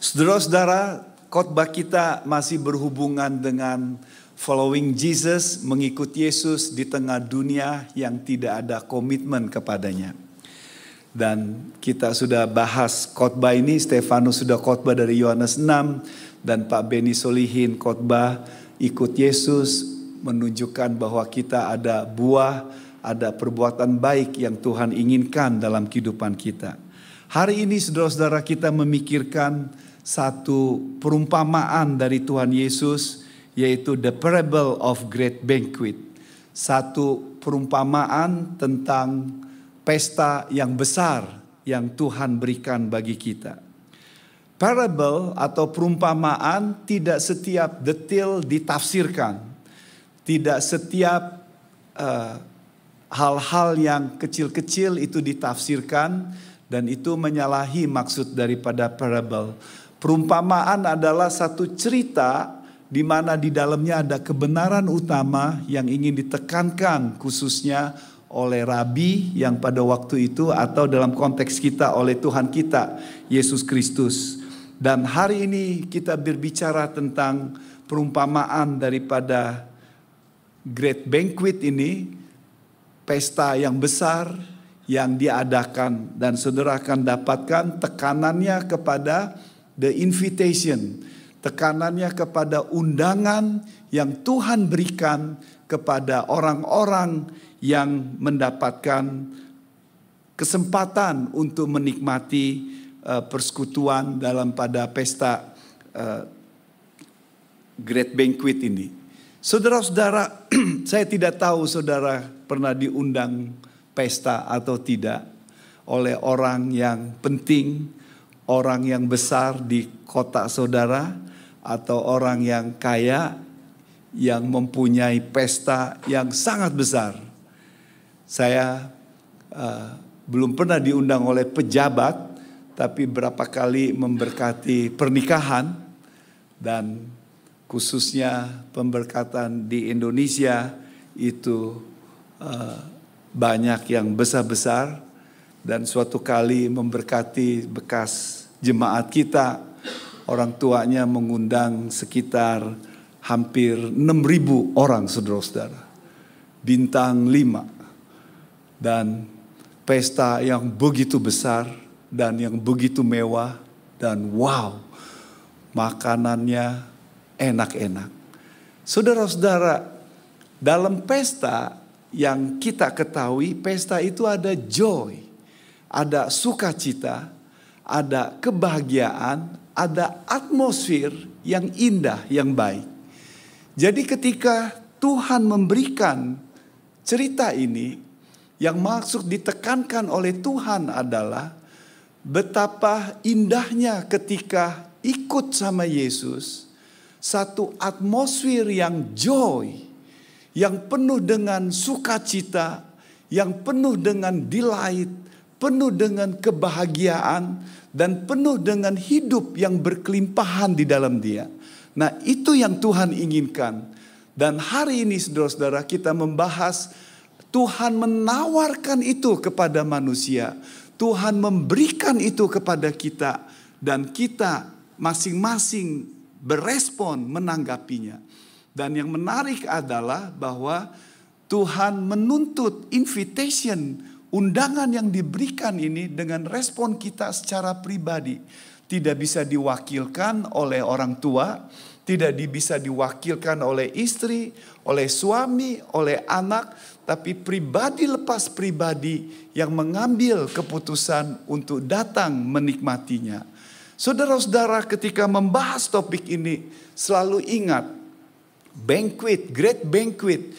Saudara-saudara, khotbah kita masih berhubungan dengan following Jesus, mengikut Yesus di tengah dunia yang tidak ada komitmen kepadanya. Dan kita sudah bahas khotbah ini, Stefanus sudah khotbah dari Yohanes 6 dan Pak Beni Solihin khotbah ikut Yesus menunjukkan bahwa kita ada buah, ada perbuatan baik yang Tuhan inginkan dalam kehidupan kita. Hari ini saudara-saudara kita memikirkan satu perumpamaan dari Tuhan Yesus yaitu the parable of great banquet. Satu perumpamaan tentang pesta yang besar yang Tuhan berikan bagi kita. Parable atau perumpamaan tidak setiap detail ditafsirkan. Tidak setiap uh, hal-hal yang kecil-kecil itu ditafsirkan dan itu menyalahi maksud daripada parable. Perumpamaan adalah satu cerita di mana di dalamnya ada kebenaran utama yang ingin ditekankan khususnya oleh rabi yang pada waktu itu atau dalam konteks kita oleh Tuhan kita Yesus Kristus. Dan hari ini kita berbicara tentang perumpamaan daripada Great Banquet ini, pesta yang besar yang diadakan dan saudara akan dapatkan tekanannya kepada the invitation, tekanannya kepada undangan yang Tuhan berikan kepada orang-orang yang mendapatkan kesempatan untuk menikmati uh, persekutuan dalam pada pesta uh, Great Banquet ini. Saudara-saudara, saya tidak tahu saudara pernah diundang pesta atau tidak oleh orang yang penting orang yang besar di kota saudara atau orang yang kaya yang mempunyai pesta yang sangat besar. Saya uh, belum pernah diundang oleh pejabat, tapi berapa kali memberkati pernikahan dan khususnya pemberkatan di Indonesia itu uh, banyak yang besar-besar dan suatu kali memberkati bekas jemaat kita orang tuanya mengundang sekitar hampir 6.000 orang saudara-saudara. Bintang 5 dan pesta yang begitu besar dan yang begitu mewah dan wow makanannya enak-enak. Saudara-saudara, dalam pesta yang kita ketahui, pesta itu ada joy, ada sukacita, ada kebahagiaan, ada atmosfer yang indah, yang baik. Jadi ketika Tuhan memberikan cerita ini, yang maksud ditekankan oleh Tuhan adalah betapa indahnya ketika ikut sama Yesus, satu atmosfer yang joy, yang penuh dengan sukacita, yang penuh dengan delight, penuh dengan kebahagiaan, dan penuh dengan hidup yang berkelimpahan di dalam dia. Nah, itu yang Tuhan inginkan. Dan hari ini saudara-saudara kita membahas Tuhan menawarkan itu kepada manusia. Tuhan memberikan itu kepada kita dan kita masing-masing berespon menanggapinya. Dan yang menarik adalah bahwa Tuhan menuntut invitation undangan yang diberikan ini dengan respon kita secara pribadi tidak bisa diwakilkan oleh orang tua, tidak bisa diwakilkan oleh istri, oleh suami, oleh anak, tapi pribadi lepas pribadi yang mengambil keputusan untuk datang menikmatinya. Saudara-saudara, ketika membahas topik ini, selalu ingat banquet, great banquet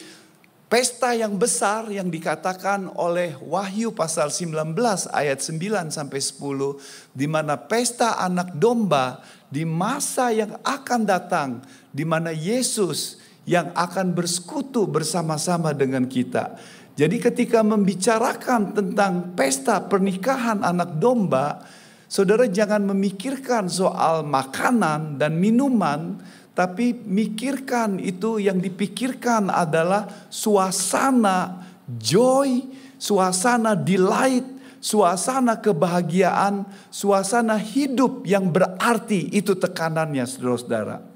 Pesta yang besar yang dikatakan oleh Wahyu pasal 19 ayat 9 sampai 10 di mana pesta anak domba di masa yang akan datang di mana Yesus yang akan bersekutu bersama-sama dengan kita. Jadi ketika membicarakan tentang pesta pernikahan anak domba, saudara jangan memikirkan soal makanan dan minuman, tapi mikirkan itu yang dipikirkan adalah suasana joy, suasana delight, suasana kebahagiaan, suasana hidup yang berarti itu tekanannya saudara-saudara.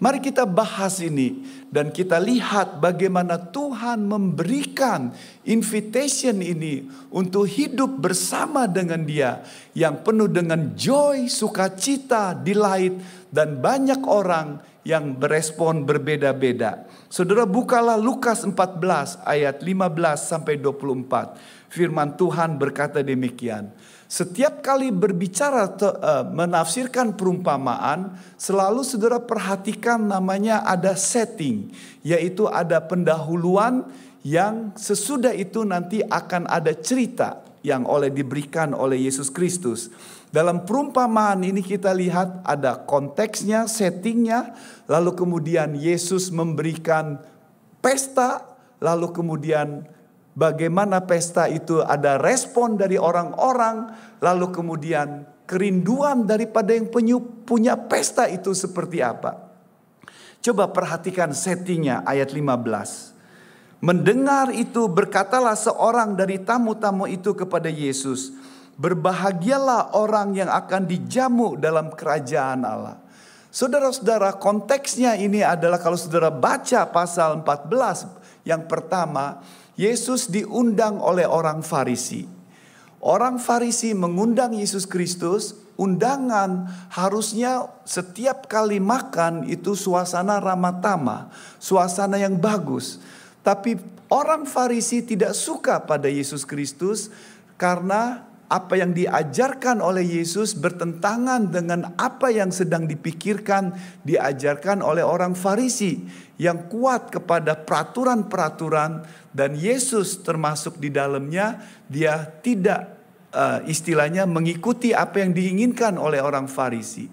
Mari kita bahas ini dan kita lihat bagaimana Tuhan memberikan invitation ini untuk hidup bersama dengan Dia yang penuh dengan joy, sukacita, delight dan banyak orang yang berespon berbeda-beda. Saudara bukalah Lukas 14 ayat 15 sampai 24. Firman Tuhan berkata demikian. Setiap kali berbicara uh, menafsirkan perumpamaan, selalu saudara perhatikan namanya ada setting, yaitu ada pendahuluan yang sesudah itu nanti akan ada cerita yang oleh diberikan oleh Yesus Kristus. Dalam perumpamaan ini kita lihat ada konteksnya, settingnya, lalu kemudian Yesus memberikan pesta, lalu kemudian bagaimana pesta itu ada respon dari orang-orang, lalu kemudian kerinduan daripada yang punya pesta itu seperti apa. Coba perhatikan settingnya ayat 15. Mendengar itu berkatalah seorang dari tamu-tamu itu kepada Yesus, Berbahagialah orang yang akan dijamu dalam kerajaan Allah. Saudara-saudara, konteksnya ini adalah kalau saudara baca pasal 14 yang pertama, Yesus diundang oleh orang Farisi. Orang Farisi mengundang Yesus Kristus, undangan harusnya setiap kali makan itu suasana ramah tamah, suasana yang bagus. Tapi orang Farisi tidak suka pada Yesus Kristus karena apa yang diajarkan oleh Yesus bertentangan dengan apa yang sedang dipikirkan, diajarkan oleh orang Farisi yang kuat kepada peraturan-peraturan dan Yesus termasuk di dalamnya dia tidak uh, istilahnya mengikuti apa yang diinginkan oleh orang Farisi.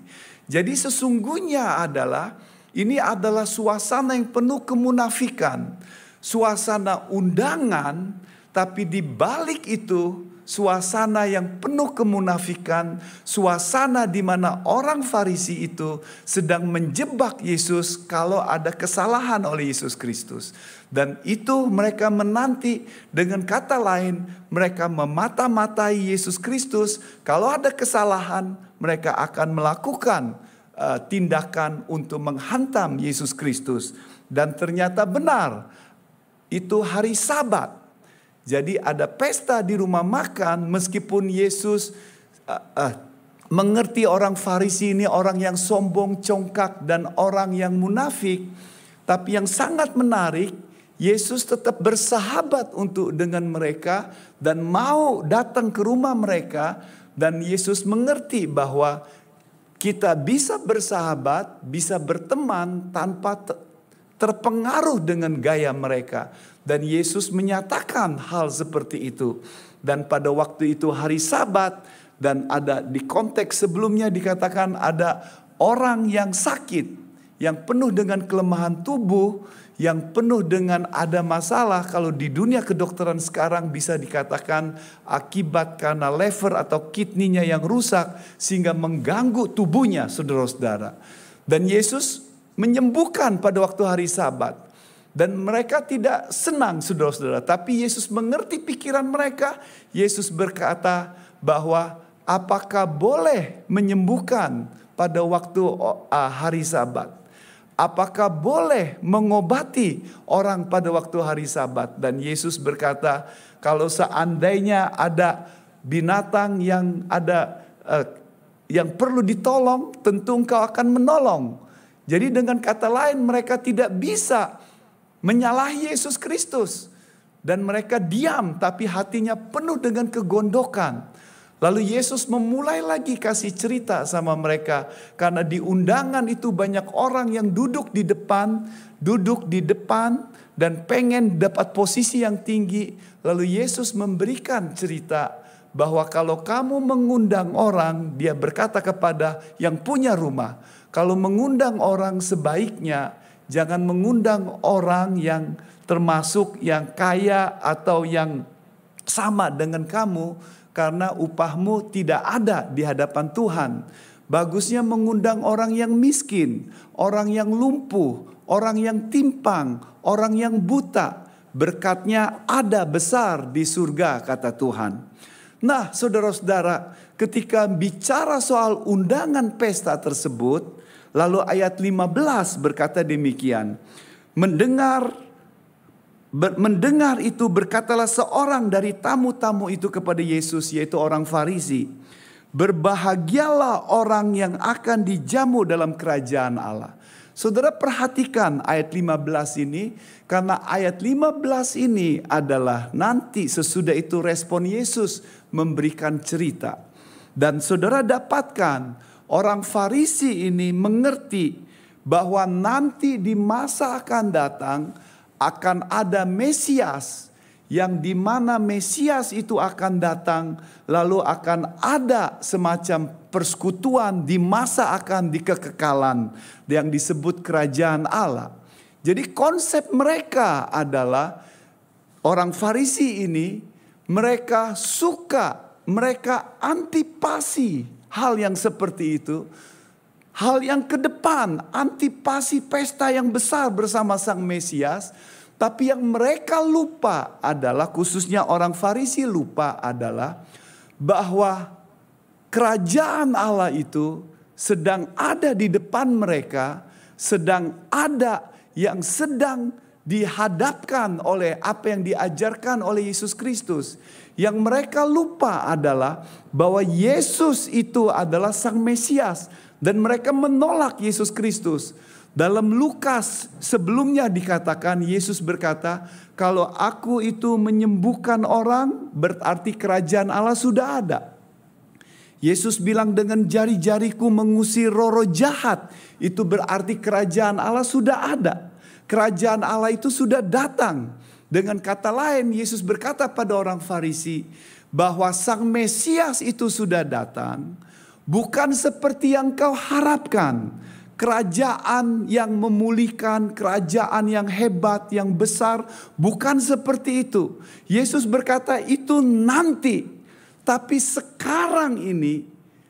Jadi sesungguhnya adalah ini adalah suasana yang penuh kemunafikan, suasana undangan tapi di balik itu suasana yang penuh kemunafikan, suasana di mana orang Farisi itu sedang menjebak Yesus kalau ada kesalahan oleh Yesus Kristus. Dan itu mereka menanti dengan kata lain mereka memata-matai Yesus Kristus. Kalau ada kesalahan mereka akan melakukan uh, tindakan untuk menghantam Yesus Kristus. Dan ternyata benar itu hari sabat jadi ada pesta di rumah makan meskipun Yesus uh, uh, mengerti orang Farisi ini orang yang sombong, congkak dan orang yang munafik. Tapi yang sangat menarik, Yesus tetap bersahabat untuk dengan mereka dan mau datang ke rumah mereka dan Yesus mengerti bahwa kita bisa bersahabat, bisa berteman tanpa terpengaruh dengan gaya mereka. Dan Yesus menyatakan hal seperti itu. Dan pada waktu itu hari Sabat dan ada di konteks sebelumnya dikatakan ada orang yang sakit, yang penuh dengan kelemahan tubuh, yang penuh dengan ada masalah kalau di dunia kedokteran sekarang bisa dikatakan akibat karena lever atau kidneynya yang rusak sehingga mengganggu tubuhnya saudara-saudara. Dan Yesus menyembuhkan pada waktu hari Sabat. Dan mereka tidak senang saudara-saudara. Tapi Yesus mengerti pikiran mereka. Yesus berkata bahwa apakah boleh menyembuhkan pada waktu hari sabat. Apakah boleh mengobati orang pada waktu hari sabat. Dan Yesus berkata kalau seandainya ada binatang yang ada uh, yang perlu ditolong tentu engkau akan menolong. Jadi dengan kata lain mereka tidak bisa menyalahi Yesus Kristus. Dan mereka diam tapi hatinya penuh dengan kegondokan. Lalu Yesus memulai lagi kasih cerita sama mereka. Karena di undangan itu banyak orang yang duduk di depan, duduk di depan dan pengen dapat posisi yang tinggi. Lalu Yesus memberikan cerita bahwa kalau kamu mengundang orang, dia berkata kepada yang punya rumah, kalau mengundang orang sebaiknya Jangan mengundang orang yang termasuk yang kaya atau yang sama dengan kamu karena upahmu tidak ada di hadapan Tuhan. Bagusnya mengundang orang yang miskin, orang yang lumpuh, orang yang timpang, orang yang buta. Berkatnya ada besar di surga kata Tuhan. Nah, saudara-saudara, ketika bicara soal undangan pesta tersebut, lalu ayat 15 berkata demikian. Mendengar ber, mendengar itu berkatalah seorang dari tamu-tamu itu kepada Yesus yaitu orang Farisi. Berbahagialah orang yang akan dijamu dalam kerajaan Allah. Saudara perhatikan ayat 15 ini karena ayat 15 ini adalah nanti sesudah itu respon Yesus memberikan cerita. Dan saudara dapatkan orang Farisi ini mengerti bahwa nanti di masa akan datang akan ada Mesias yang di mana Mesias itu akan datang lalu akan ada semacam persekutuan di masa akan di kekekalan yang disebut kerajaan Allah. Jadi konsep mereka adalah orang Farisi ini mereka suka, mereka antipasi hal yang seperti itu. Hal yang ke depan, antipasi pesta yang besar bersama Sang Mesias. Tapi yang mereka lupa adalah, khususnya orang Farisi lupa adalah bahwa kerajaan Allah itu sedang ada di depan mereka, sedang ada yang sedang dihadapkan oleh apa yang diajarkan oleh Yesus Kristus. Yang mereka lupa adalah bahwa Yesus itu adalah Sang Mesias, dan mereka menolak Yesus Kristus. Dalam Lukas sebelumnya dikatakan Yesus berkata, "Kalau aku itu menyembuhkan orang, berarti kerajaan Allah sudah ada." Yesus bilang dengan jari-jariku mengusir roh-roh jahat, itu berarti kerajaan Allah sudah ada. Kerajaan Allah itu sudah datang. Dengan kata lain, Yesus berkata pada orang Farisi bahwa Sang Mesias itu sudah datang, bukan seperti yang kau harapkan kerajaan yang memulihkan, kerajaan yang hebat, yang besar, bukan seperti itu. Yesus berkata, "Itu nanti, tapi sekarang ini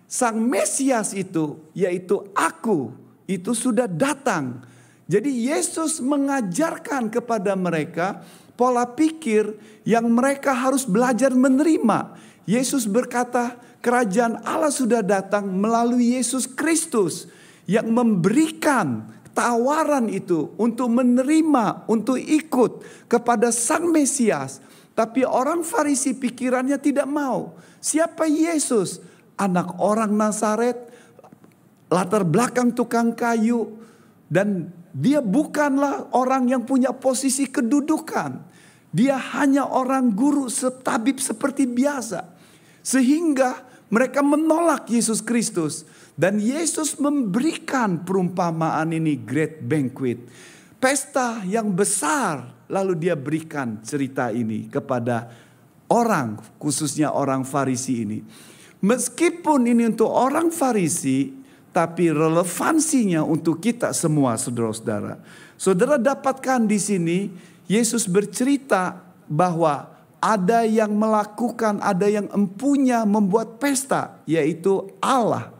Sang Mesias itu, yaitu Aku, itu sudah datang." Jadi, Yesus mengajarkan kepada mereka pola pikir yang mereka harus belajar menerima. Yesus berkata, "Kerajaan Allah sudah datang melalui Yesus Kristus." yang memberikan tawaran itu untuk menerima, untuk ikut kepada Sang Mesias. Tapi orang Farisi pikirannya tidak mau. Siapa Yesus? Anak orang Nazaret, latar belakang tukang kayu. Dan dia bukanlah orang yang punya posisi kedudukan. Dia hanya orang guru tabib seperti biasa. Sehingga mereka menolak Yesus Kristus. Dan Yesus memberikan perumpamaan ini great banquet. Pesta yang besar lalu dia berikan cerita ini kepada orang khususnya orang Farisi ini. Meskipun ini untuk orang Farisi tapi relevansinya untuk kita semua saudara-saudara. Saudara dapatkan di sini Yesus bercerita bahwa ada yang melakukan, ada yang empunya membuat pesta, yaitu Allah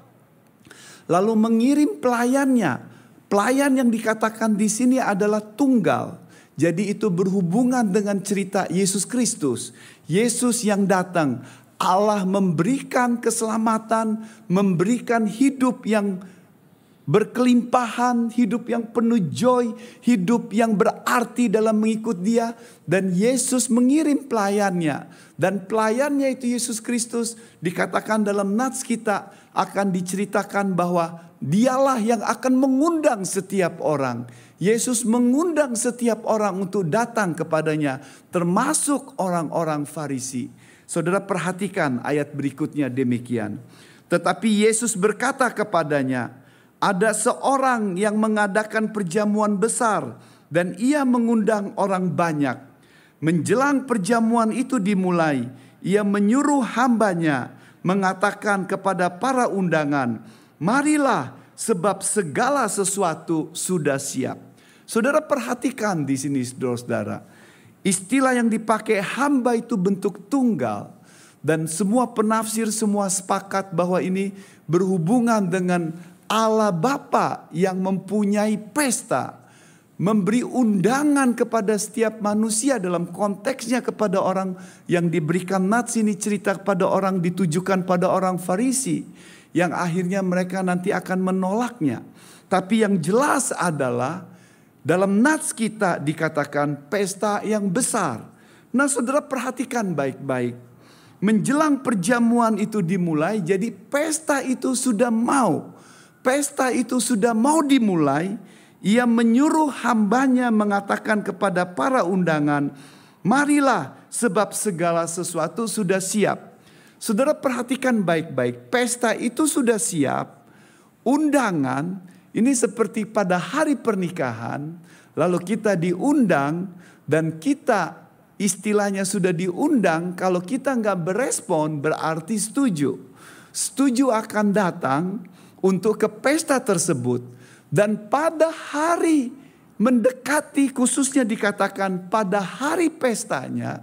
lalu mengirim pelayannya. Pelayan yang dikatakan di sini adalah tunggal. Jadi itu berhubungan dengan cerita Yesus Kristus. Yesus yang datang, Allah memberikan keselamatan, memberikan hidup yang berkelimpahan, hidup yang penuh joy, hidup yang berarti dalam mengikut Dia, dan Yesus mengirim pelayannya, dan pelayannya itu Yesus Kristus dikatakan dalam nats kita akan diceritakan bahwa Dialah yang akan mengundang setiap orang. Yesus mengundang setiap orang untuk datang kepadanya, termasuk orang-orang Farisi. Saudara perhatikan ayat berikutnya demikian. Tetapi Yesus berkata kepadanya, ada seorang yang mengadakan perjamuan besar dan ia mengundang orang banyak. Menjelang perjamuan itu dimulai, ia menyuruh hambanya mengatakan kepada para undangan, "Marilah, sebab segala sesuatu sudah siap." Saudara perhatikan di sini saudara-saudara. Istilah yang dipakai hamba itu bentuk tunggal dan semua penafsir semua sepakat bahwa ini berhubungan dengan Allah Bapa yang mempunyai pesta. memberi undangan kepada setiap manusia dalam konteksnya kepada orang yang diberikan nats ini cerita kepada orang ditujukan pada orang Farisi yang akhirnya mereka nanti akan menolaknya. Tapi yang jelas adalah dalam nats kita dikatakan pesta yang besar. Nah saudara perhatikan baik-baik. Menjelang perjamuan itu dimulai jadi pesta itu sudah mau. Pesta itu sudah mau dimulai ia menyuruh hambanya mengatakan kepada para undangan, marilah sebab segala sesuatu sudah siap. Saudara perhatikan baik-baik, pesta itu sudah siap, undangan ini seperti pada hari pernikahan, lalu kita diundang dan kita istilahnya sudah diundang, kalau kita nggak berespon berarti setuju. Setuju akan datang untuk ke pesta tersebut dan pada hari mendekati khususnya dikatakan pada hari pestanya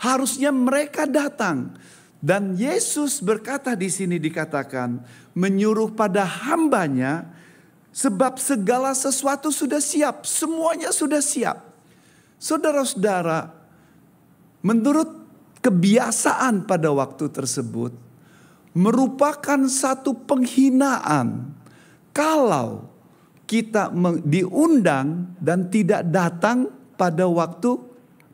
harusnya mereka datang dan Yesus berkata di sini dikatakan menyuruh pada hambanya sebab segala sesuatu sudah siap, semuanya sudah siap. Saudara-saudara, menurut kebiasaan pada waktu tersebut merupakan satu penghinaan kalau kita diundang dan tidak datang pada waktu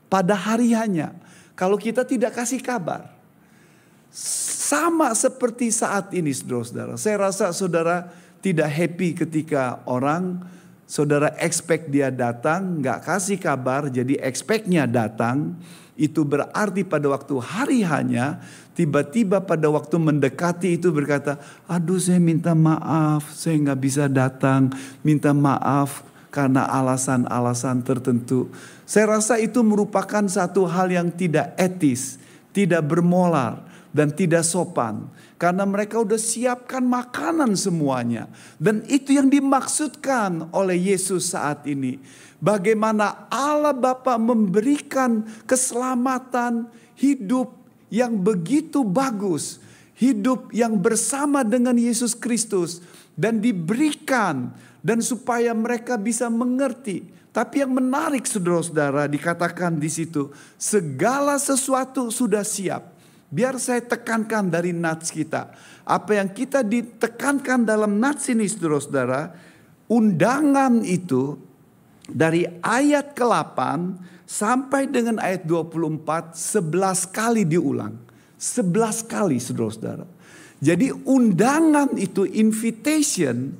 pada harinya. Kalau kita tidak kasih kabar. Sama seperti saat ini saudara-saudara. Saya rasa saudara tidak happy ketika orang saudara expect dia datang, nggak kasih kabar, jadi expectnya datang. Itu berarti pada waktu hari hanya tiba-tiba pada waktu mendekati itu berkata, aduh saya minta maaf, saya nggak bisa datang, minta maaf karena alasan-alasan tertentu. Saya rasa itu merupakan satu hal yang tidak etis, tidak bermolar, dan tidak sopan. Karena mereka udah siapkan makanan semuanya. Dan itu yang dimaksudkan oleh Yesus saat ini. Bagaimana Allah Bapa memberikan keselamatan hidup yang begitu bagus, hidup yang bersama dengan Yesus Kristus dan diberikan dan supaya mereka bisa mengerti. Tapi yang menarik saudara-saudara dikatakan di situ, segala sesuatu sudah siap. Biar saya tekankan dari nats kita. Apa yang kita ditekankan dalam nats ini saudara-saudara, undangan itu dari ayat ke-8 Sampai dengan ayat 24, 11 kali diulang. 11 kali saudara-saudara. Jadi undangan itu invitation,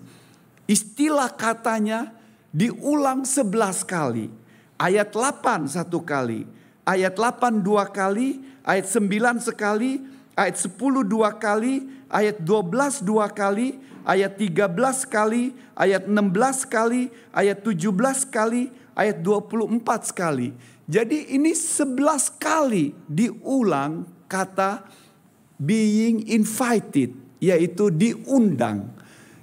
istilah katanya diulang 11 kali. Ayat 8 satu kali, ayat 8 dua kali, ayat 9 sekali, ayat 10 dua kali, ayat 12 dua kali, ayat 13 kali, ayat 16 kali, ayat 17 kali, ayat 24 sekali. Jadi ini 11 kali diulang kata being invited, yaitu diundang.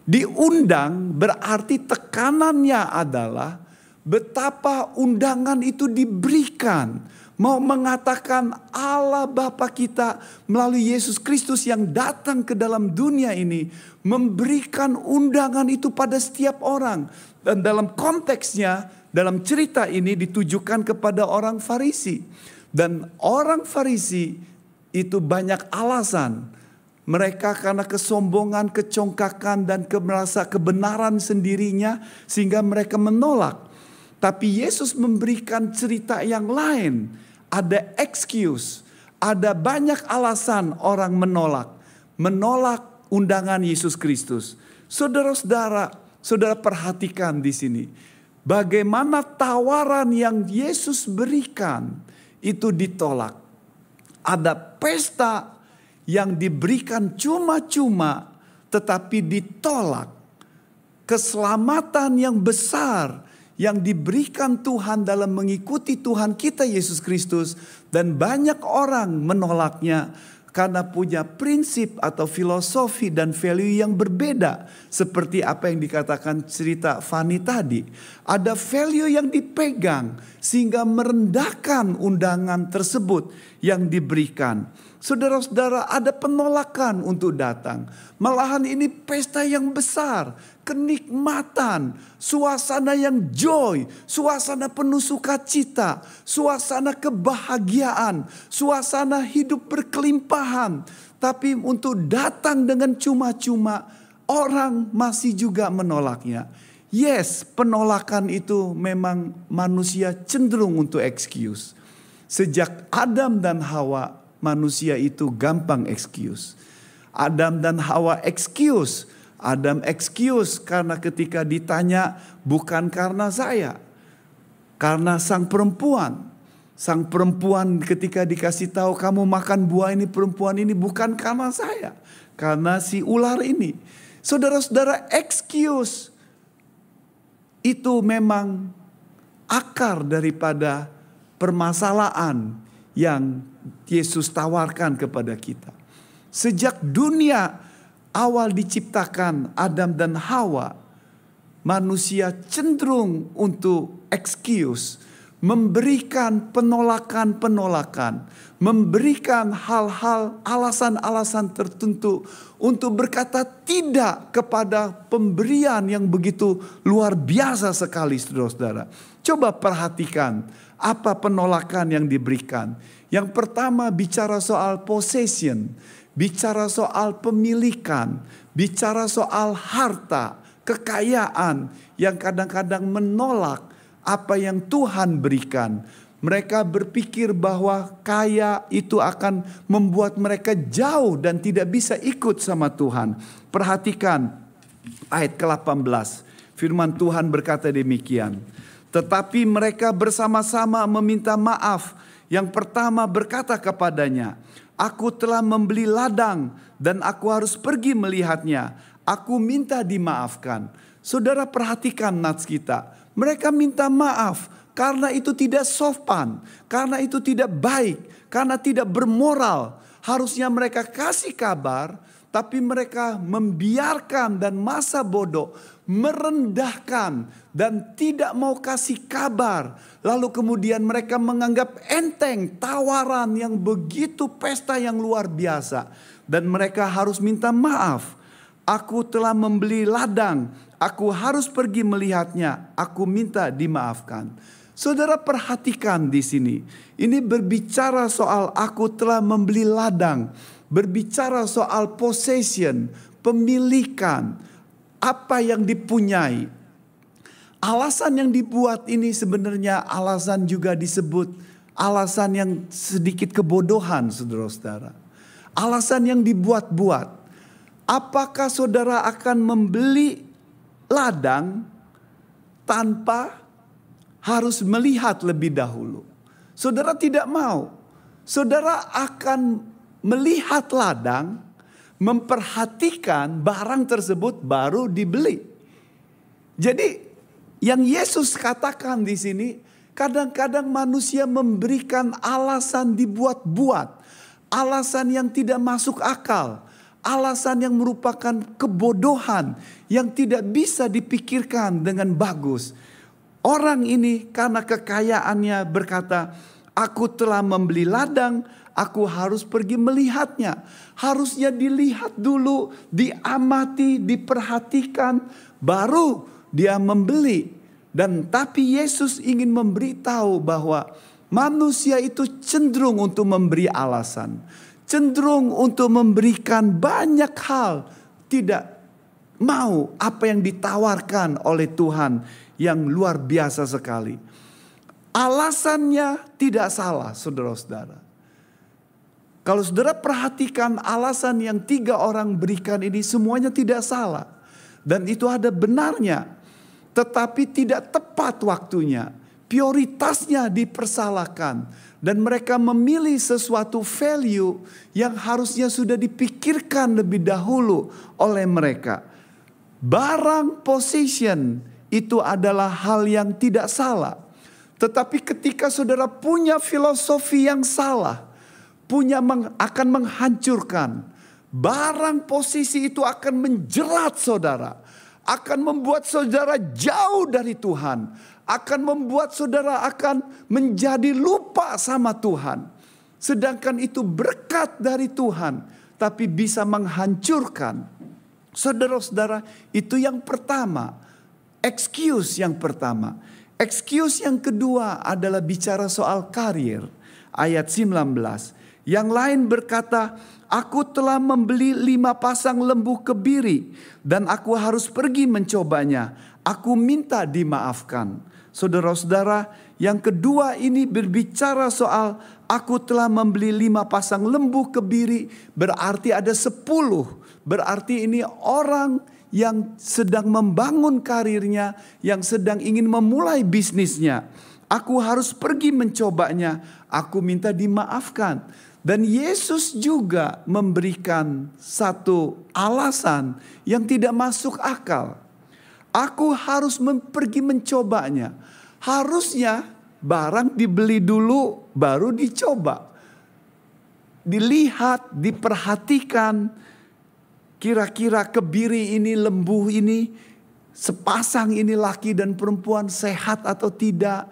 Diundang berarti tekanannya adalah betapa undangan itu diberikan. Mau mengatakan Allah Bapa kita melalui Yesus Kristus yang datang ke dalam dunia ini memberikan undangan itu pada setiap orang. Dan dalam konteksnya dalam cerita ini ditujukan kepada orang Farisi. Dan orang Farisi itu banyak alasan. Mereka karena kesombongan, kecongkakan, dan merasa kebenaran sendirinya sehingga mereka menolak. Tapi Yesus memberikan cerita yang lain. Ada excuse, ada banyak alasan orang menolak. Menolak undangan Yesus Kristus. Saudara-saudara, saudara perhatikan di sini bagaimana tawaran yang Yesus berikan itu ditolak. Ada pesta yang diberikan cuma-cuma tetapi ditolak. Keselamatan yang besar yang diberikan Tuhan dalam mengikuti Tuhan kita Yesus Kristus dan banyak orang menolaknya karena punya prinsip atau filosofi dan value yang berbeda. Seperti apa yang dikatakan cerita Fani tadi. Ada value yang dipegang sehingga merendahkan undangan tersebut yang diberikan. Saudara-saudara ada penolakan untuk datang. Malahan ini pesta yang besar, kenikmatan, suasana yang joy, suasana penuh sukacita, suasana kebahagiaan, suasana hidup berkelimpahan. Tapi untuk datang dengan cuma-cuma, orang masih juga menolaknya. Yes, penolakan itu memang manusia cenderung untuk excuse. Sejak Adam dan Hawa, manusia itu gampang excuse. Adam dan Hawa excuse Adam excuse karena ketika ditanya bukan karena saya. Karena sang perempuan. Sang perempuan ketika dikasih tahu kamu makan buah ini perempuan ini bukan karena saya. Karena si ular ini. Saudara-saudara excuse itu memang akar daripada permasalahan yang Yesus tawarkan kepada kita. Sejak dunia awal diciptakan Adam dan Hawa, manusia cenderung untuk excuse, memberikan penolakan-penolakan, memberikan hal-hal alasan-alasan tertentu untuk berkata tidak kepada pemberian yang begitu luar biasa sekali saudara-saudara. Coba perhatikan apa penolakan yang diberikan. Yang pertama bicara soal possession bicara soal pemilikan, bicara soal harta, kekayaan yang kadang-kadang menolak apa yang Tuhan berikan. Mereka berpikir bahwa kaya itu akan membuat mereka jauh dan tidak bisa ikut sama Tuhan. Perhatikan ayat ke-18. Firman Tuhan berkata demikian. Tetapi mereka bersama-sama meminta maaf. Yang pertama berkata kepadanya, Aku telah membeli ladang dan aku harus pergi melihatnya. Aku minta dimaafkan. Saudara perhatikan nats kita. Mereka minta maaf karena itu tidak sopan, karena itu tidak baik, karena tidak bermoral. Harusnya mereka kasih kabar, tapi mereka membiarkan dan masa bodoh merendahkan dan tidak mau kasih kabar. Lalu kemudian mereka menganggap enteng tawaran yang begitu pesta yang luar biasa. Dan mereka harus minta maaf. Aku telah membeli ladang, aku harus pergi melihatnya, aku minta dimaafkan. Saudara perhatikan di sini. Ini berbicara soal aku telah membeli ladang, berbicara soal possession, pemilikan, apa yang dipunyai. Alasan yang dibuat ini sebenarnya alasan juga disebut alasan yang sedikit kebodohan saudara-saudara. Alasan yang dibuat-buat. Apakah saudara akan membeli ladang tanpa harus melihat lebih dahulu? Saudara tidak mau. Saudara akan melihat ladang memperhatikan barang tersebut baru dibeli. Jadi yang Yesus katakan di sini kadang-kadang manusia memberikan alasan dibuat-buat, alasan yang tidak masuk akal, alasan yang merupakan kebodohan yang tidak bisa dipikirkan dengan bagus. Orang ini karena kekayaannya berkata, "Aku telah membeli ladang, Aku harus pergi melihatnya. Harusnya dilihat dulu, diamati, diperhatikan, baru dia membeli. Dan tapi Yesus ingin memberitahu bahwa manusia itu cenderung untuk memberi alasan. Cenderung untuk memberikan banyak hal. Tidak mau apa yang ditawarkan oleh Tuhan yang luar biasa sekali. Alasannya tidak salah saudara-saudara. Kalau saudara perhatikan alasan yang tiga orang berikan ini semuanya tidak salah. Dan itu ada benarnya. Tetapi tidak tepat waktunya. Prioritasnya dipersalahkan. Dan mereka memilih sesuatu value yang harusnya sudah dipikirkan lebih dahulu oleh mereka. Barang position itu adalah hal yang tidak salah. Tetapi ketika saudara punya filosofi yang salah, punya meng, akan menghancurkan. Barang posisi itu akan menjerat saudara. Akan membuat saudara jauh dari Tuhan. Akan membuat saudara akan menjadi lupa sama Tuhan. sedangkan itu berkat dari Tuhan, tapi bisa menghancurkan. Saudara-saudara, itu yang pertama, excuse yang pertama. Excuse yang kedua adalah bicara soal karir. Ayat 19. Yang lain berkata, Aku telah membeli lima pasang lembu kebiri dan aku harus pergi mencobanya. Aku minta dimaafkan. Saudara-saudara, yang kedua ini berbicara soal aku telah membeli lima pasang lembu kebiri berarti ada sepuluh. Berarti ini orang yang sedang membangun karirnya, yang sedang ingin memulai bisnisnya. Aku harus pergi mencobanya. Aku minta dimaafkan. Dan Yesus juga memberikan satu alasan yang tidak masuk akal. Aku harus pergi mencobanya. Harusnya barang dibeli dulu baru dicoba. Dilihat, diperhatikan kira-kira kebiri ini, lembu ini, sepasang ini laki dan perempuan sehat atau tidak,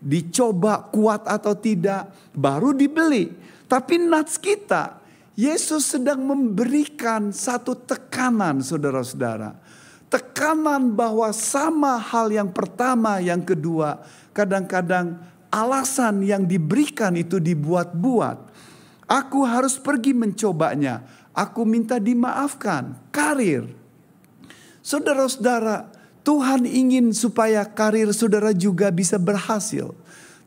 dicoba kuat atau tidak, baru dibeli. Tapi nats kita, Yesus sedang memberikan satu tekanan saudara-saudara. Tekanan bahwa sama hal yang pertama, yang kedua, kadang-kadang alasan yang diberikan itu dibuat-buat. Aku harus pergi mencobanya. Aku minta dimaafkan. Karir. Saudara-saudara, Tuhan ingin supaya karir saudara juga bisa berhasil.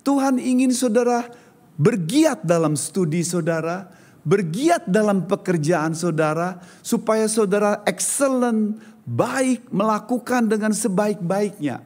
Tuhan ingin saudara bergiat dalam studi saudara, bergiat dalam pekerjaan saudara, supaya saudara excellent, baik, melakukan dengan sebaik-baiknya.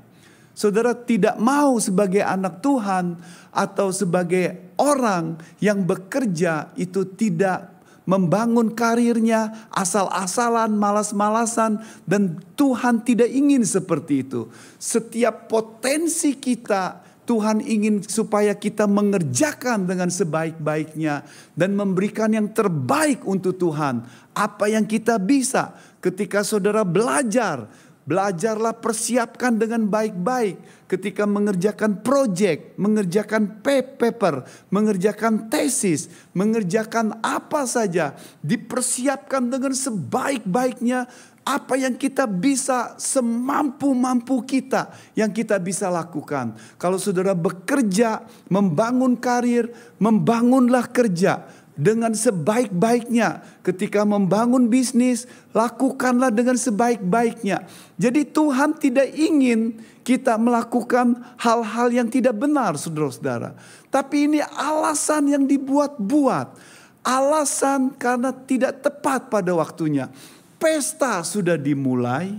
Saudara tidak mau sebagai anak Tuhan atau sebagai orang yang bekerja itu tidak membangun karirnya asal-asalan, malas-malasan dan Tuhan tidak ingin seperti itu. Setiap potensi kita Tuhan ingin supaya kita mengerjakan dengan sebaik-baiknya dan memberikan yang terbaik untuk Tuhan. Apa yang kita bisa ketika saudara belajar, belajarlah persiapkan dengan baik-baik ketika mengerjakan proyek, mengerjakan paper, mengerjakan tesis, mengerjakan apa saja, dipersiapkan dengan sebaik-baiknya apa yang kita bisa semampu-mampu kita yang kita bisa lakukan. Kalau saudara bekerja, membangun karir, membangunlah kerja dengan sebaik-baiknya. Ketika membangun bisnis, lakukanlah dengan sebaik-baiknya. Jadi Tuhan tidak ingin kita melakukan hal-hal yang tidak benar, saudara-saudara. Tapi ini alasan yang dibuat-buat. Alasan karena tidak tepat pada waktunya pesta sudah dimulai,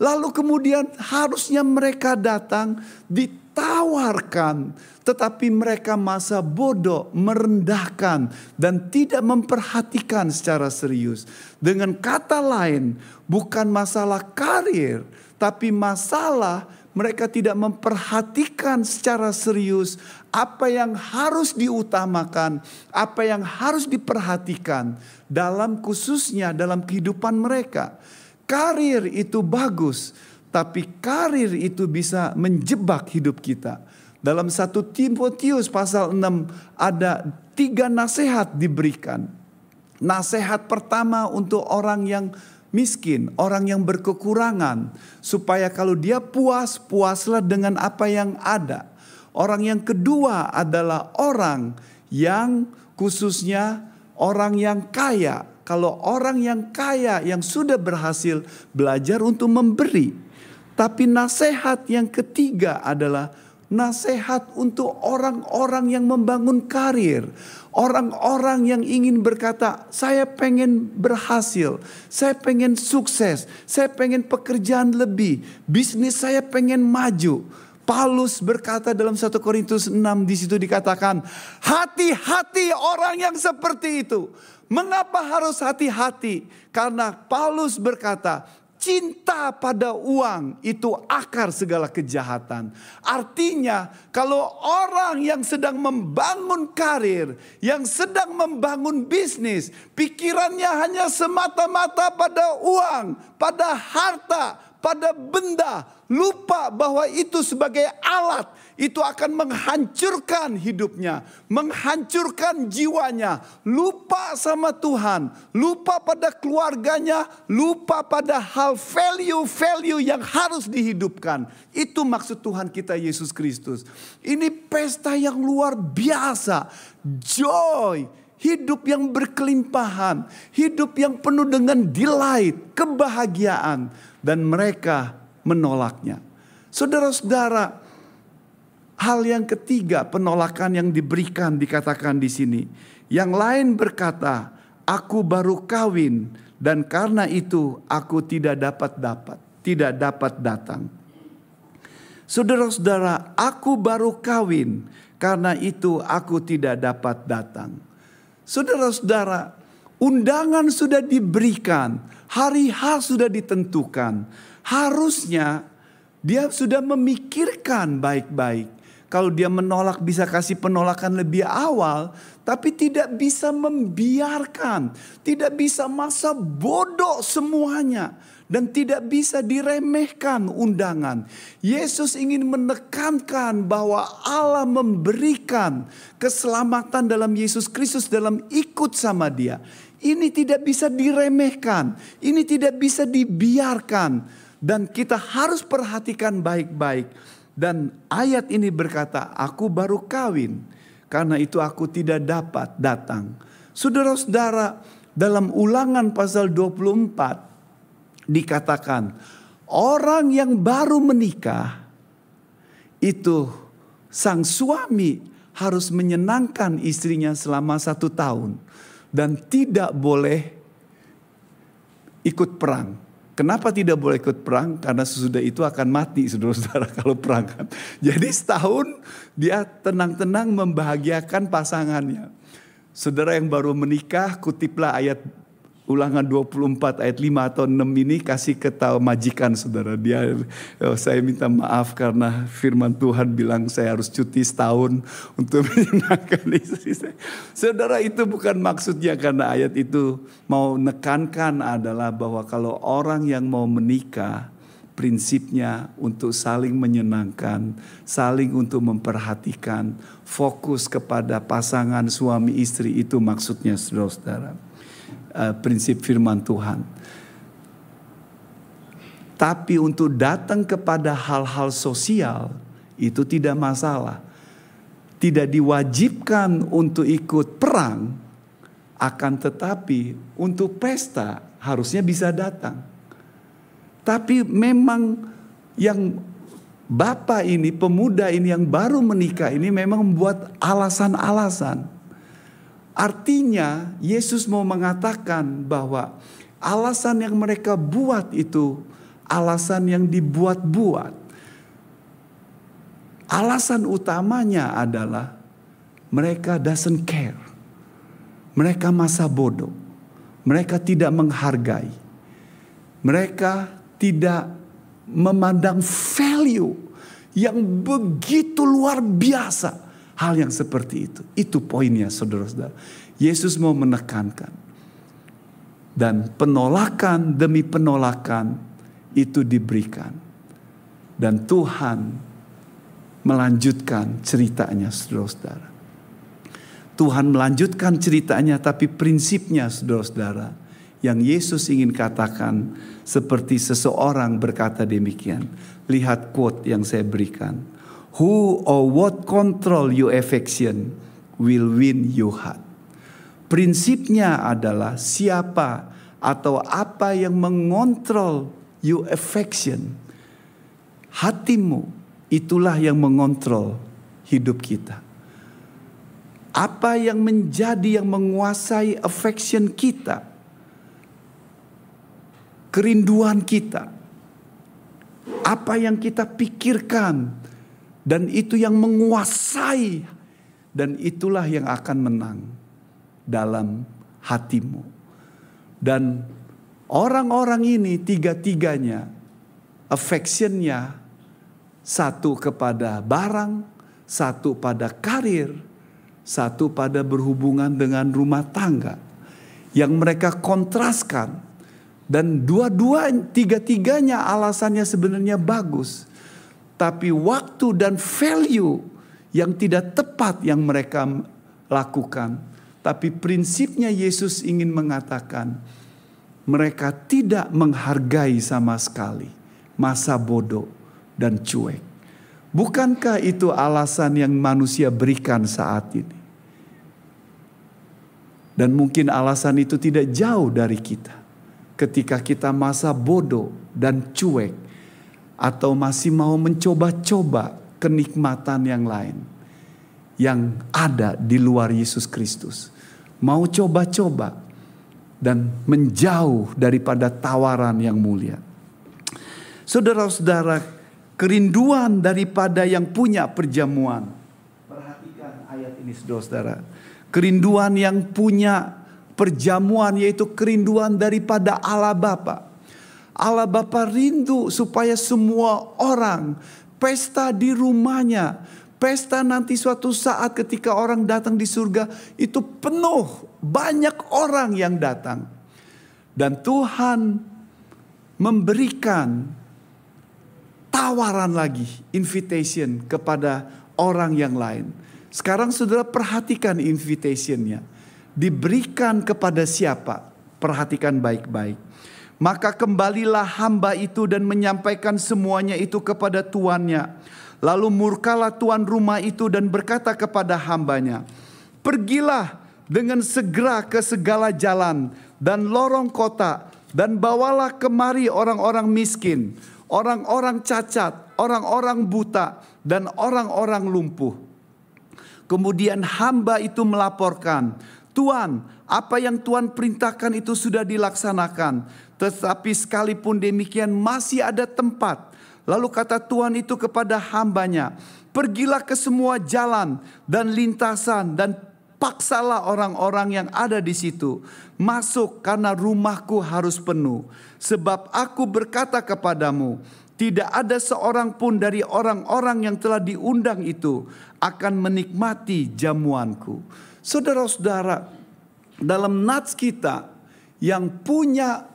lalu kemudian harusnya mereka datang ditawarkan, tetapi mereka masa bodoh, merendahkan, dan tidak memperhatikan secara serius. Dengan kata lain, bukan masalah karir, tapi masalah mereka tidak memperhatikan secara serius apa yang harus diutamakan, apa yang harus diperhatikan dalam khususnya dalam kehidupan mereka. Karir itu bagus, tapi karir itu bisa menjebak hidup kita. Dalam satu Timotius pasal 6 ada tiga nasihat diberikan. Nasihat pertama untuk orang yang miskin, orang yang berkekurangan, supaya kalau dia puas, puaslah dengan apa yang ada. Orang yang kedua adalah orang yang khususnya orang yang kaya. Kalau orang yang kaya yang sudah berhasil belajar untuk memberi, tapi nasihat yang ketiga adalah nasihat untuk orang-orang yang membangun karir. Orang-orang yang ingin berkata, saya pengen berhasil, saya pengen sukses, saya pengen pekerjaan lebih, bisnis saya pengen maju. Paulus berkata dalam 1 Korintus 6 di situ dikatakan, hati-hati orang yang seperti itu. Mengapa harus hati-hati? Karena Paulus berkata, cinta pada uang itu akar segala kejahatan. Artinya, kalau orang yang sedang membangun karir, yang sedang membangun bisnis, pikirannya hanya semata-mata pada uang, pada harta, pada benda, lupa bahwa itu sebagai alat, itu akan menghancurkan hidupnya, menghancurkan jiwanya, lupa sama Tuhan, lupa pada keluarganya, lupa pada hal value-value yang harus dihidupkan. Itu maksud Tuhan kita Yesus Kristus. Ini pesta yang luar biasa, joy, hidup yang berkelimpahan, hidup yang penuh dengan delight, kebahagiaan, dan mereka menolaknya. Saudara-saudara, hal yang ketiga penolakan yang diberikan dikatakan di sini. Yang lain berkata, "Aku baru kawin dan karena itu aku tidak dapat dapat, tidak dapat datang." Saudara-saudara, aku baru kawin, karena itu aku tidak dapat datang. Saudara-saudara, undangan sudah diberikan, hari H sudah ditentukan. Harusnya dia sudah memikirkan baik-baik. Kalau dia menolak bisa kasih penolakan lebih awal, tapi tidak bisa membiarkan, tidak bisa masa bodoh semuanya dan tidak bisa diremehkan undangan. Yesus ingin menekankan bahwa Allah memberikan keselamatan dalam Yesus Kristus dalam ikut sama Dia. Ini tidak bisa diremehkan, ini tidak bisa dibiarkan, dan kita harus perhatikan baik-baik. Dan ayat ini berkata, "Aku baru kawin, karena itu aku tidak dapat datang." Saudara-saudara, dalam Ulangan pasal 24 dikatakan orang yang baru menikah itu sang suami harus menyenangkan istrinya selama satu tahun dan tidak boleh ikut perang. Kenapa tidak boleh ikut perang? Karena sesudah itu akan mati saudara-saudara kalau perang kan. Jadi setahun dia tenang-tenang membahagiakan pasangannya. Saudara yang baru menikah kutiplah ayat Ulangan 24 ayat 5 atau 6 ini kasih ketahu majikan saudara. Dia oh, saya minta maaf karena firman Tuhan bilang saya harus cuti setahun untuk menyenangkan istri saya. Saudara itu bukan maksudnya karena ayat itu mau nekankan adalah bahwa kalau orang yang mau menikah prinsipnya untuk saling menyenangkan, saling untuk memperhatikan, fokus kepada pasangan suami istri itu maksudnya saudara-saudara uh, prinsip firman Tuhan. Tapi untuk datang kepada hal-hal sosial itu tidak masalah. Tidak diwajibkan untuk ikut perang, akan tetapi untuk pesta harusnya bisa datang. Tapi memang yang bapak ini, pemuda ini yang baru menikah ini memang membuat alasan-alasan Artinya Yesus mau mengatakan bahwa alasan yang mereka buat itu alasan yang dibuat-buat. Alasan utamanya adalah mereka doesn't care. Mereka masa bodoh. Mereka tidak menghargai. Mereka tidak memandang value yang begitu luar biasa Hal yang seperti itu. Itu poinnya saudara-saudara. Yesus mau menekankan. Dan penolakan demi penolakan itu diberikan. Dan Tuhan melanjutkan ceritanya saudara-saudara. Tuhan melanjutkan ceritanya tapi prinsipnya saudara-saudara. Yang Yesus ingin katakan seperti seseorang berkata demikian. Lihat quote yang saya berikan who or what control your affection will win your heart. Prinsipnya adalah siapa atau apa yang mengontrol your affection. Hatimu itulah yang mengontrol hidup kita. Apa yang menjadi yang menguasai affection kita. Kerinduan kita. Apa yang kita pikirkan dan itu yang menguasai. Dan itulah yang akan menang dalam hatimu. Dan orang-orang ini tiga-tiganya affectionnya satu kepada barang, satu pada karir, satu pada berhubungan dengan rumah tangga. Yang mereka kontraskan Dan dua-dua, tiga-tiganya alasannya sebenarnya bagus. Tapi waktu dan value yang tidak tepat yang mereka lakukan. Tapi prinsipnya Yesus ingin mengatakan, mereka tidak menghargai sama sekali masa bodoh dan cuek. Bukankah itu alasan yang manusia berikan saat ini? Dan mungkin alasan itu tidak jauh dari kita. Ketika kita masa bodoh dan cuek, atau masih mau mencoba-coba kenikmatan yang lain yang ada di luar Yesus Kristus, mau coba-coba dan menjauh daripada tawaran yang mulia. Saudara-saudara, kerinduan daripada yang punya perjamuan. Perhatikan ayat ini saudara-saudara. Kerinduan yang punya perjamuan yaitu kerinduan daripada Allah Bapa. Allah Bapa rindu supaya semua orang pesta di rumahnya. Pesta nanti suatu saat ketika orang datang di surga itu penuh. Banyak orang yang datang. Dan Tuhan memberikan tawaran lagi, invitation kepada orang yang lain. Sekarang saudara perhatikan invitationnya. Diberikan kepada siapa? Perhatikan baik-baik. Maka kembalilah hamba itu dan menyampaikan semuanya itu kepada tuannya. Lalu murkalah tuan rumah itu dan berkata kepada hambanya, Pergilah dengan segera ke segala jalan dan lorong kota dan bawalah kemari orang-orang miskin, orang-orang cacat, orang-orang buta, dan orang-orang lumpuh. Kemudian hamba itu melaporkan, Tuhan, apa yang Tuhan perintahkan itu sudah dilaksanakan. Tetapi sekalipun demikian masih ada tempat. Lalu kata Tuhan itu kepada hambanya, pergilah ke semua jalan dan lintasan dan paksalah orang-orang yang ada di situ masuk karena rumahku harus penuh. Sebab aku berkata kepadamu, tidak ada seorang pun dari orang-orang yang telah diundang itu akan menikmati jamuanku. Saudara-saudara, dalam nats kita yang punya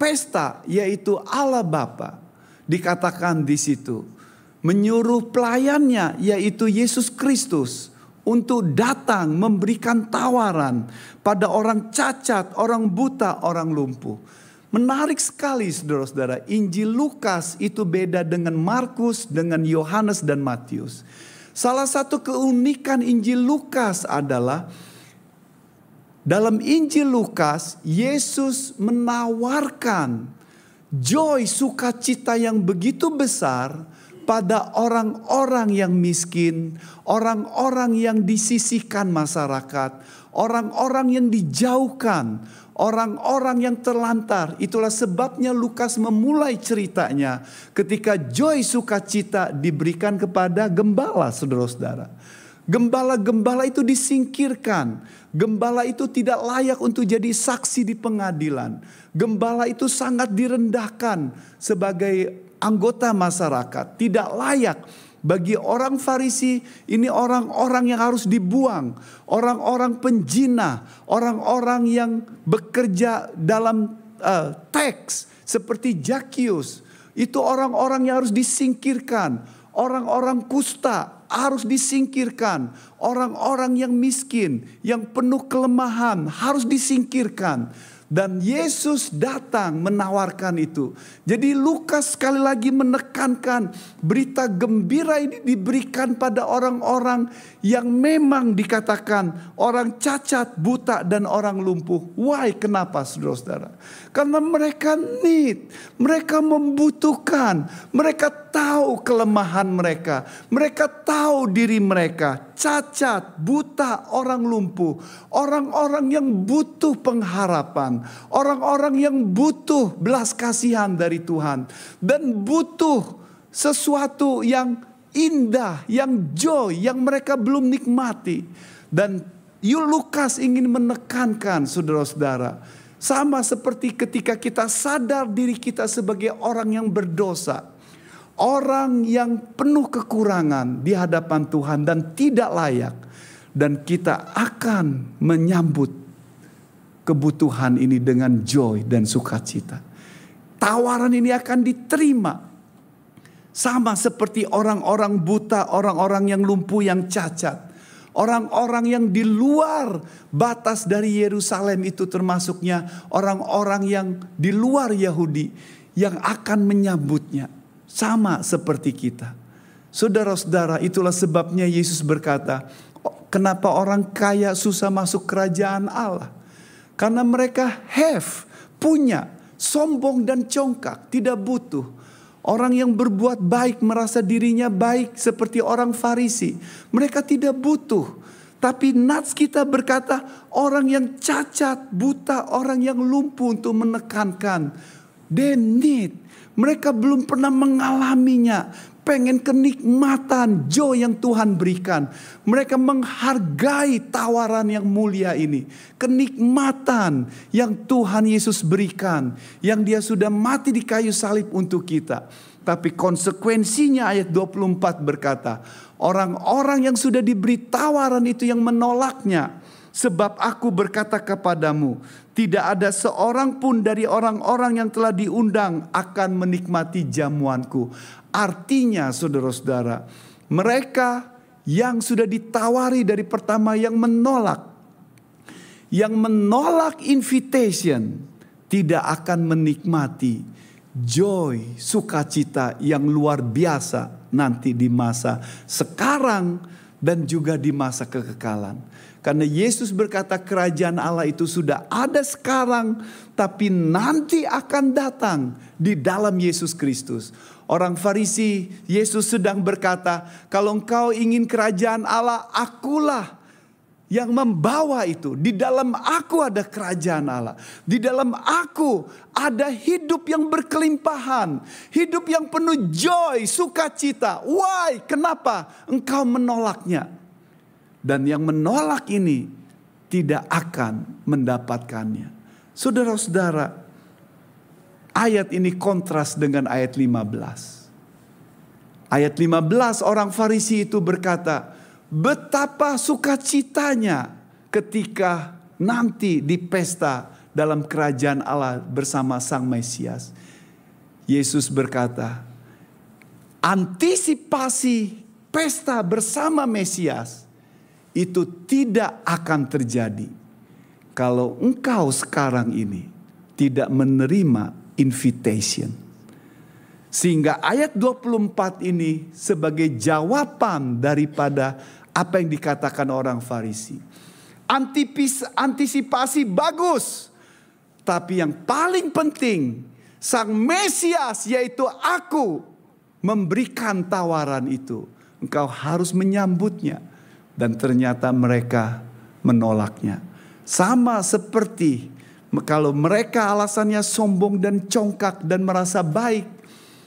pesta yaitu Allah Bapa dikatakan di situ menyuruh pelayannya yaitu Yesus Kristus untuk datang memberikan tawaran pada orang cacat, orang buta, orang lumpuh. Menarik sekali saudara-saudara, Injil Lukas itu beda dengan Markus, dengan Yohanes dan Matius. Salah satu keunikan Injil Lukas adalah dalam Injil Lukas, Yesus menawarkan joy sukacita yang begitu besar pada orang-orang yang miskin, orang-orang yang disisihkan masyarakat, orang-orang yang dijauhkan, orang-orang yang terlantar. Itulah sebabnya Lukas memulai ceritanya ketika joy sukacita diberikan kepada gembala, saudara-saudara. Gembala-gembala itu disingkirkan. Gembala itu tidak layak untuk jadi saksi di pengadilan. Gembala itu sangat direndahkan sebagai anggota masyarakat, tidak layak bagi orang Farisi ini orang-orang yang harus dibuang, orang-orang penjina, orang-orang yang bekerja dalam uh, teks seperti Jakius. Itu orang-orang yang harus disingkirkan, orang-orang kusta harus disingkirkan, orang-orang yang miskin, yang penuh kelemahan harus disingkirkan. Dan Yesus datang menawarkan itu. Jadi Lukas sekali lagi menekankan berita gembira ini diberikan pada orang-orang yang memang dikatakan orang cacat, buta dan orang lumpuh. Why? Kenapa saudara-saudara? Karena mereka need, mereka membutuhkan, mereka tahu kelemahan mereka, mereka tahu diri mereka cacat, buta, orang lumpuh, orang-orang yang butuh pengharapan, orang-orang yang butuh belas kasihan dari Tuhan dan butuh sesuatu yang indah, yang joy, yang mereka belum nikmati. Dan Lukas ingin menekankan saudara-saudara, sama seperti ketika kita sadar diri kita sebagai orang yang berdosa. Orang yang penuh kekurangan di hadapan Tuhan dan tidak layak. Dan kita akan menyambut kebutuhan ini dengan joy dan sukacita. Tawaran ini akan diterima. Sama seperti orang-orang buta, orang-orang yang lumpuh, yang cacat. Orang-orang yang di luar batas dari Yerusalem itu termasuknya orang-orang yang di luar Yahudi yang akan menyambutnya. Sama seperti kita. Saudara-saudara, itulah sebabnya Yesus berkata, kenapa orang kaya susah masuk kerajaan Allah? Karena mereka have, punya, sombong dan congkak, tidak butuh. Orang yang berbuat baik merasa dirinya baik seperti orang Farisi. Mereka tidak butuh. Tapi Nats kita berkata orang yang cacat, buta, orang yang lumpuh untuk menekankan. They need. Mereka belum pernah mengalaminya pengen kenikmatan joy yang Tuhan berikan. Mereka menghargai tawaran yang mulia ini. Kenikmatan yang Tuhan Yesus berikan. Yang dia sudah mati di kayu salib untuk kita. Tapi konsekuensinya ayat 24 berkata. Orang-orang yang sudah diberi tawaran itu yang menolaknya. Sebab aku berkata kepadamu, tidak ada seorang pun dari orang-orang yang telah diundang akan menikmati jamuanku. Artinya saudara-saudara, mereka yang sudah ditawari dari pertama yang menolak, yang menolak invitation tidak akan menikmati joy, sukacita yang luar biasa nanti di masa sekarang dan juga di masa kekekalan. Karena Yesus berkata kerajaan Allah itu sudah ada sekarang tapi nanti akan datang di dalam Yesus Kristus. Orang Farisi, Yesus sedang berkata, "Kalau engkau ingin kerajaan Allah, akulah yang membawa itu. Di dalam aku ada kerajaan Allah. Di dalam aku ada hidup yang berkelimpahan. Hidup yang penuh joy, sukacita. Why? Kenapa? Engkau menolaknya. Dan yang menolak ini tidak akan mendapatkannya. Saudara-saudara, Ayat ini kontras dengan ayat 15. Ayat 15 orang Farisi itu berkata, betapa sukacitanya ketika nanti di pesta dalam kerajaan Allah bersama Sang Mesias. Yesus berkata, antisipasi pesta bersama Mesias itu tidak akan terjadi kalau engkau sekarang ini tidak menerima invitation. Sehingga ayat 24 ini sebagai jawaban daripada apa yang dikatakan orang Farisi. Antipis, antisipasi bagus. Tapi yang paling penting, Sang Mesias yaitu aku memberikan tawaran itu. Engkau harus menyambutnya. Dan ternyata mereka menolaknya. Sama seperti kalau mereka alasannya sombong dan congkak dan merasa baik.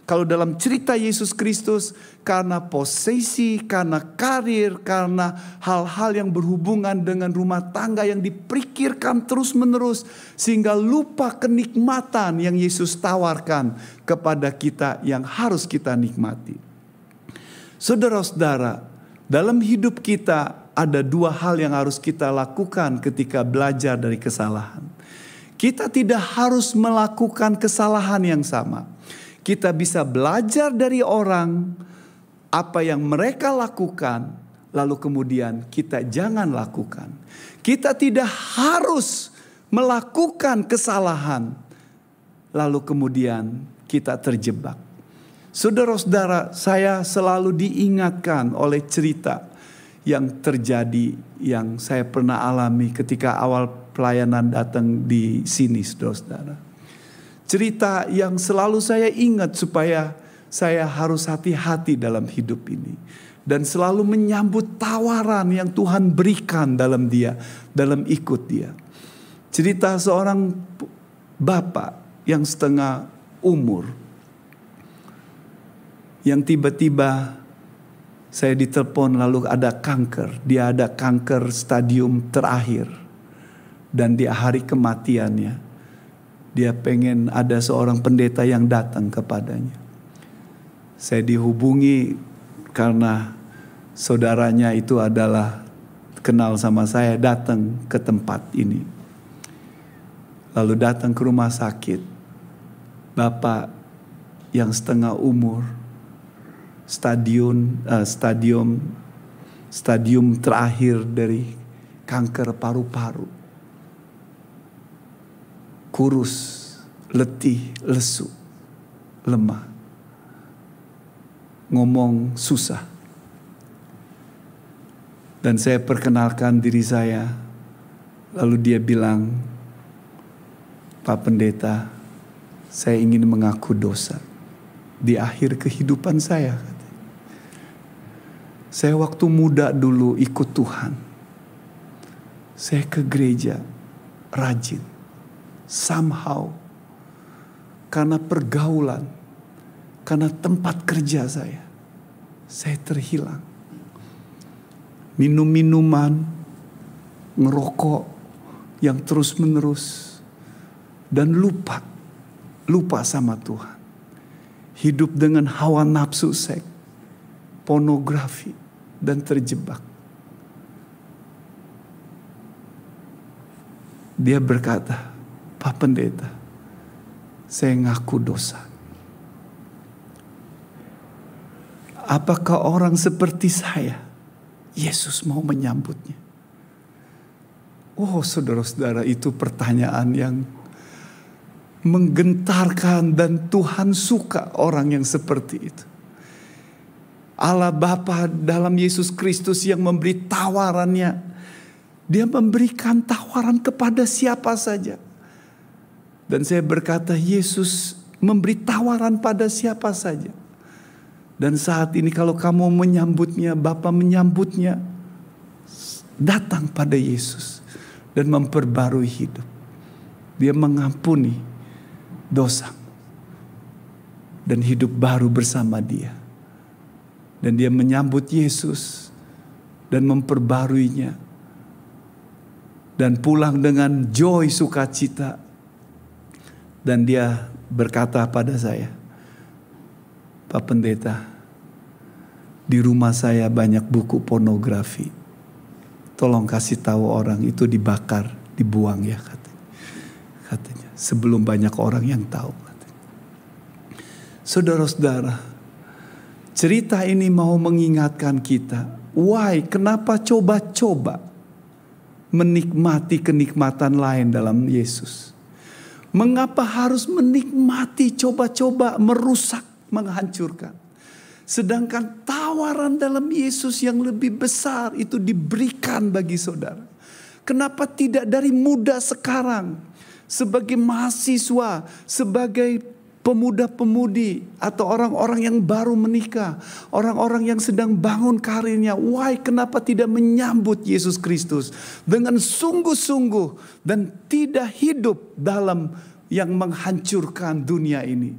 Kalau dalam cerita Yesus Kristus karena posisi, karena karir, karena hal-hal yang berhubungan dengan rumah tangga yang dipikirkan terus-menerus sehingga lupa kenikmatan yang Yesus tawarkan kepada kita yang harus kita nikmati. Saudara-saudara, dalam hidup kita ada dua hal yang harus kita lakukan ketika belajar dari kesalahan. Kita tidak harus melakukan kesalahan yang sama. Kita bisa belajar dari orang apa yang mereka lakukan, lalu kemudian kita jangan lakukan. Kita tidak harus melakukan kesalahan, lalu kemudian kita terjebak. Saudara-saudara, saya selalu diingatkan oleh cerita yang terjadi yang saya pernah alami ketika awal pelayanan datang di sini saudara-saudara. Cerita yang selalu saya ingat supaya saya harus hati-hati dalam hidup ini. Dan selalu menyambut tawaran yang Tuhan berikan dalam dia, dalam ikut dia. Cerita seorang bapak yang setengah umur. Yang tiba-tiba saya ditelepon lalu ada kanker. Dia ada kanker stadium terakhir dan di hari kematiannya dia pengen ada seorang pendeta yang datang kepadanya. Saya dihubungi karena saudaranya itu adalah kenal sama saya datang ke tempat ini. Lalu datang ke rumah sakit. Bapak yang setengah umur, stadion uh, stadium stadium terakhir dari kanker paru-paru. Kurus, letih, lesu, lemah. Ngomong susah. Dan saya perkenalkan diri saya. Lalu dia bilang, Pak Pendeta, saya ingin mengaku dosa di akhir kehidupan saya. Saya waktu muda dulu ikut Tuhan. Saya ke gereja rajin. Somehow. Karena pergaulan. Karena tempat kerja saya. Saya terhilang. Minum-minuman. Ngerokok. Yang terus menerus. Dan lupa. Lupa sama Tuhan. Hidup dengan hawa nafsu seks. Pornografi dan terjebak. Dia berkata, Pak Pendeta, saya ngaku dosa. Apakah orang seperti saya, Yesus mau menyambutnya? Oh saudara-saudara itu pertanyaan yang menggentarkan dan Tuhan suka orang yang seperti itu. Allah Bapa dalam Yesus Kristus yang memberi tawarannya. Dia memberikan tawaran kepada siapa saja. Dan saya berkata Yesus memberi tawaran pada siapa saja. Dan saat ini kalau kamu menyambutnya, Bapa menyambutnya. Datang pada Yesus dan memperbarui hidup. Dia mengampuni dosa. Dan hidup baru bersama dia dan dia menyambut Yesus dan memperbaruinya. Dan pulang dengan joy sukacita. Dan dia berkata pada saya, Pak Pendeta, di rumah saya banyak buku pornografi. Tolong kasih tahu orang itu dibakar, dibuang ya katanya. Katanya, sebelum banyak orang yang tahu. Saudara-saudara, Cerita ini mau mengingatkan kita, why, kenapa coba-coba menikmati kenikmatan lain dalam Yesus? Mengapa harus menikmati coba-coba merusak, menghancurkan? Sedangkan tawaran dalam Yesus yang lebih besar itu diberikan bagi saudara. Kenapa tidak dari muda sekarang? Sebagai mahasiswa, sebagai pemuda-pemudi atau orang-orang yang baru menikah, orang-orang yang sedang bangun karirnya, why kenapa tidak menyambut Yesus Kristus dengan sungguh-sungguh dan tidak hidup dalam yang menghancurkan dunia ini.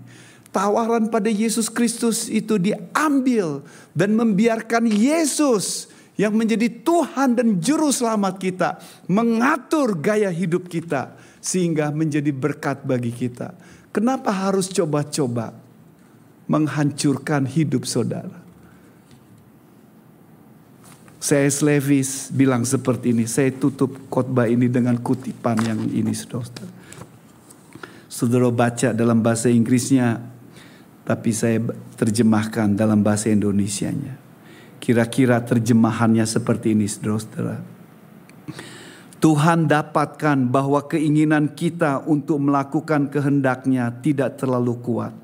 Tawaran pada Yesus Kristus itu diambil dan membiarkan Yesus yang menjadi Tuhan dan juru selamat kita mengatur gaya hidup kita sehingga menjadi berkat bagi kita. Kenapa harus coba-coba menghancurkan hidup saudara? Saya Levis bilang seperti ini. Saya tutup khotbah ini dengan kutipan yang ini saudara. Saudara baca dalam bahasa Inggrisnya, tapi saya terjemahkan dalam bahasa Indonesianya. Kira-kira terjemahannya seperti ini saudara-saudara. Tuhan dapatkan bahwa keinginan kita untuk melakukan kehendaknya tidak terlalu kuat,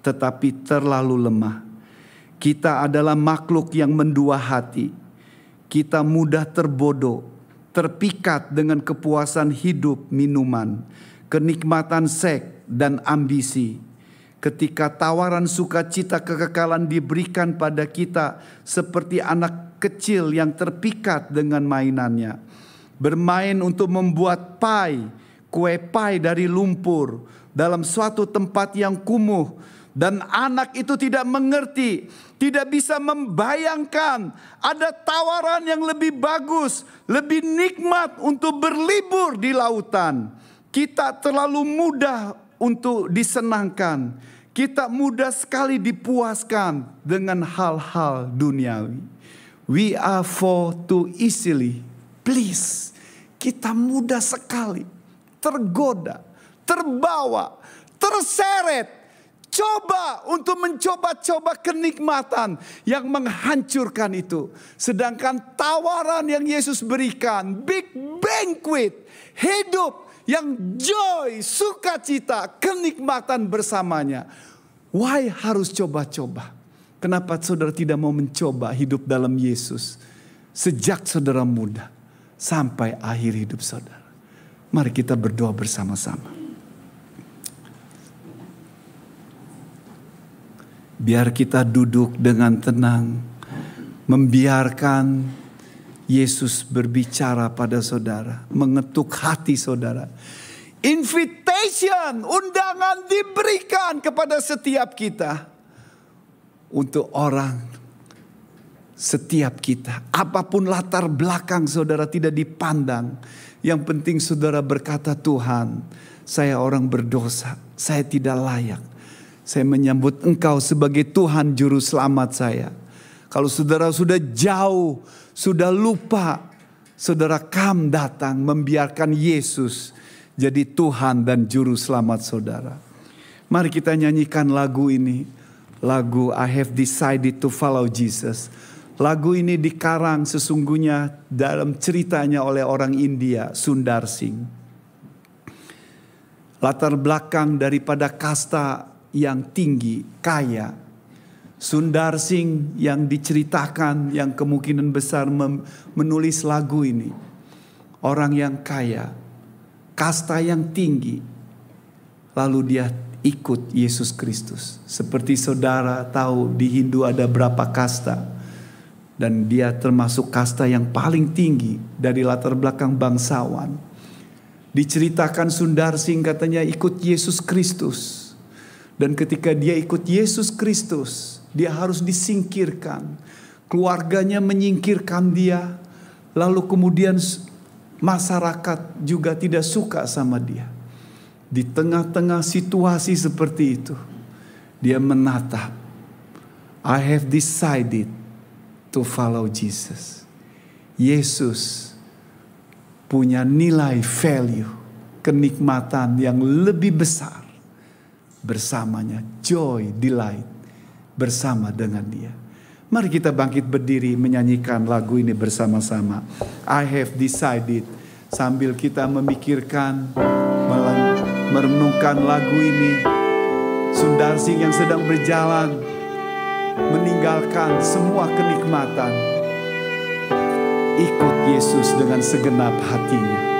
tetapi terlalu lemah. Kita adalah makhluk yang mendua hati. Kita mudah terbodoh, terpikat dengan kepuasan hidup, minuman, kenikmatan seks, dan ambisi. Ketika tawaran sukacita kekekalan diberikan pada kita seperti anak kecil yang terpikat dengan mainannya bermain untuk membuat pai, kue pai dari lumpur dalam suatu tempat yang kumuh dan anak itu tidak mengerti, tidak bisa membayangkan ada tawaran yang lebih bagus, lebih nikmat untuk berlibur di lautan. Kita terlalu mudah untuk disenangkan. Kita mudah sekali dipuaskan dengan hal-hal duniawi. We are for too easily Please, kita mudah sekali tergoda, terbawa, terseret, coba untuk mencoba-coba kenikmatan yang menghancurkan itu. Sedangkan tawaran yang Yesus berikan, big banquet, hidup yang joy, sukacita, kenikmatan bersamanya. Why harus coba-coba? Kenapa saudara tidak mau mencoba hidup dalam Yesus sejak saudara muda sampai akhir hidup saudara? Mari kita berdoa bersama-sama. Biar kita duduk dengan tenang, membiarkan Yesus berbicara pada saudara, mengetuk hati saudara. Invitation, undangan diberikan kepada setiap kita untuk orang setiap kita. Apa pun latar belakang saudara tidak dipandang. Yang penting saudara berkata Tuhan, saya orang berdosa, saya tidak layak. Saya menyambut engkau sebagai Tuhan juru selamat saya. Kalau saudara sudah jauh, sudah lupa, saudara kam datang membiarkan Yesus jadi Tuhan dan juru selamat saudara. Mari kita nyanyikan lagu ini. Lagu I have decided to follow Jesus. Lagu ini dikarang sesungguhnya dalam ceritanya oleh orang India, Sundar Singh. Latar belakang daripada kasta yang tinggi, kaya. Sundar Singh yang diceritakan yang kemungkinan besar menulis lagu ini. Orang yang kaya, kasta yang tinggi. Lalu dia ikut Yesus Kristus. Seperti saudara tahu di Hindu ada berapa kasta. Dan dia termasuk kasta yang paling tinggi dari latar belakang bangsawan. Diceritakan Sundar Singh katanya ikut Yesus Kristus dan ketika dia ikut Yesus Kristus, dia harus disingkirkan. Keluarganya menyingkirkan dia. Lalu kemudian masyarakat juga tidak suka sama dia. Di tengah-tengah situasi seperti itu, dia menatap. I have decided to follow Jesus. Yesus punya nilai value, kenikmatan yang lebih besar bersamanya. Joy, delight bersama dengan dia. Mari kita bangkit berdiri menyanyikan lagu ini bersama-sama. I have decided sambil kita memikirkan merenungkan lagu ini. Sundar Singh yang sedang berjalan meninggalkan semua kenikmatan. Ikut Yesus dengan segenap hatinya.